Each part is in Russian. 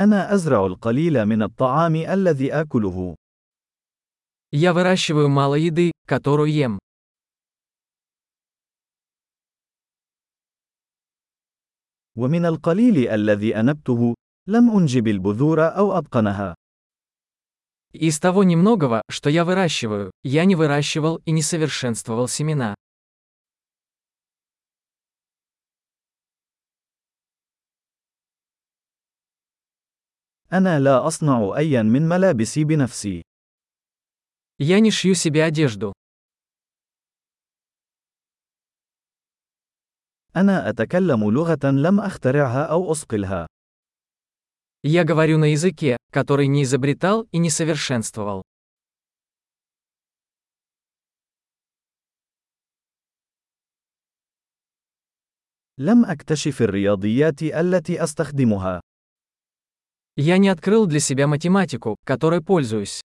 أنا أزرع القليل من الطعام الذي آكله. Я выращиваю мало еды, которую ем. ومن القليل الذي أنبته، لم أنجب البذور أو أتقنها. Из того немногого, что я выращиваю, я не выращивал и не совершенствовал семена. أنا لا أصنع أيا من ملابسي بنفسي. Я не шью себе одежду. أنا أتكلم لغة لم أخترعها أو أصقلها. Я говорю на языке, который не изобретал и не совершенствовал. لم أكتشف الرياضيات التي أستخدمها. Я не открыл для себя математику, которой пользуюсь.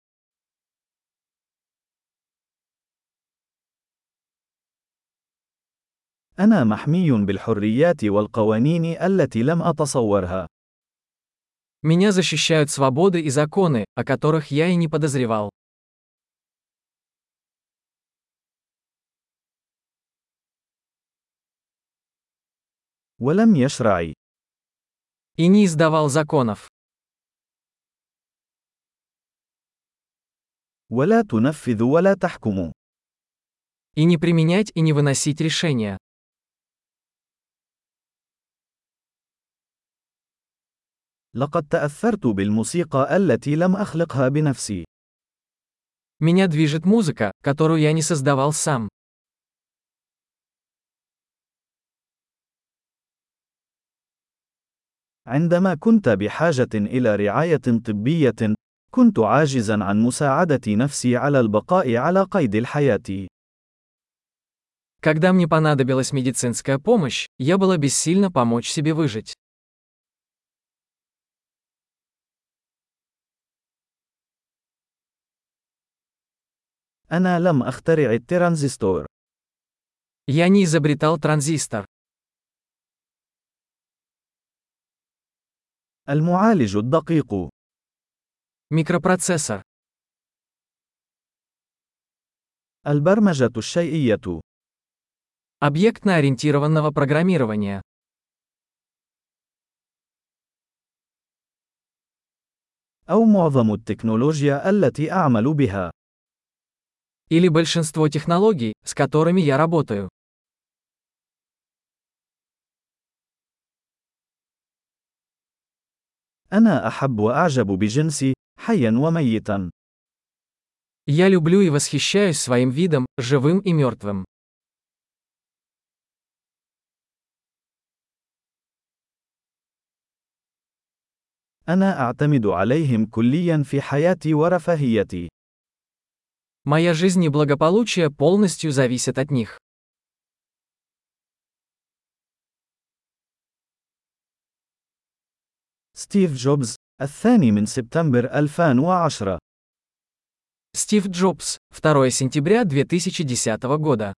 أنا محمي بالحريات والقوانين التي لم أتصورها. Меня защищают свободы и законы, о которых я и не подозревал. ولم يشرع И не издавал законов. ولا تنفذ ولا تحكم И не применять и не выносить решения. لقد تأثرت بالموسيقى التي لم أخلقها بنفسي. Меня движет музыка, которую я не создавал сам. عندما كنت بحاجة إلى رعاية طبية، كنت عاجزا عن مساعدة نفسي على البقاء على قيد الحياة. Когда мне понадобилась медицинская помощь, я была бессильна помочь себе выжить. أنا لم أخترع الترانزستور. Я не изобретал транзистор. المعالج الدقيق. Микропроцессор. البرمجة الشيئية. Объектно-ориентированного программирования. أو معظم التكنولوجيا التي أعمل بها. Или большинство технологий, с которыми я работаю. أنا أحب وأعجب بجنسي، حيا وميتا. Я люблю и восхищаюсь своим видом, живым и мертвым. أنا أعتمد عليهم كليا في حياتي ورفاهيتي. Моя жизнь и благополучие полностью зависят от них. ستيف جوبز، الثاني من سبتمبر 2010 Стив Джобс, 2 сентября 2010 года.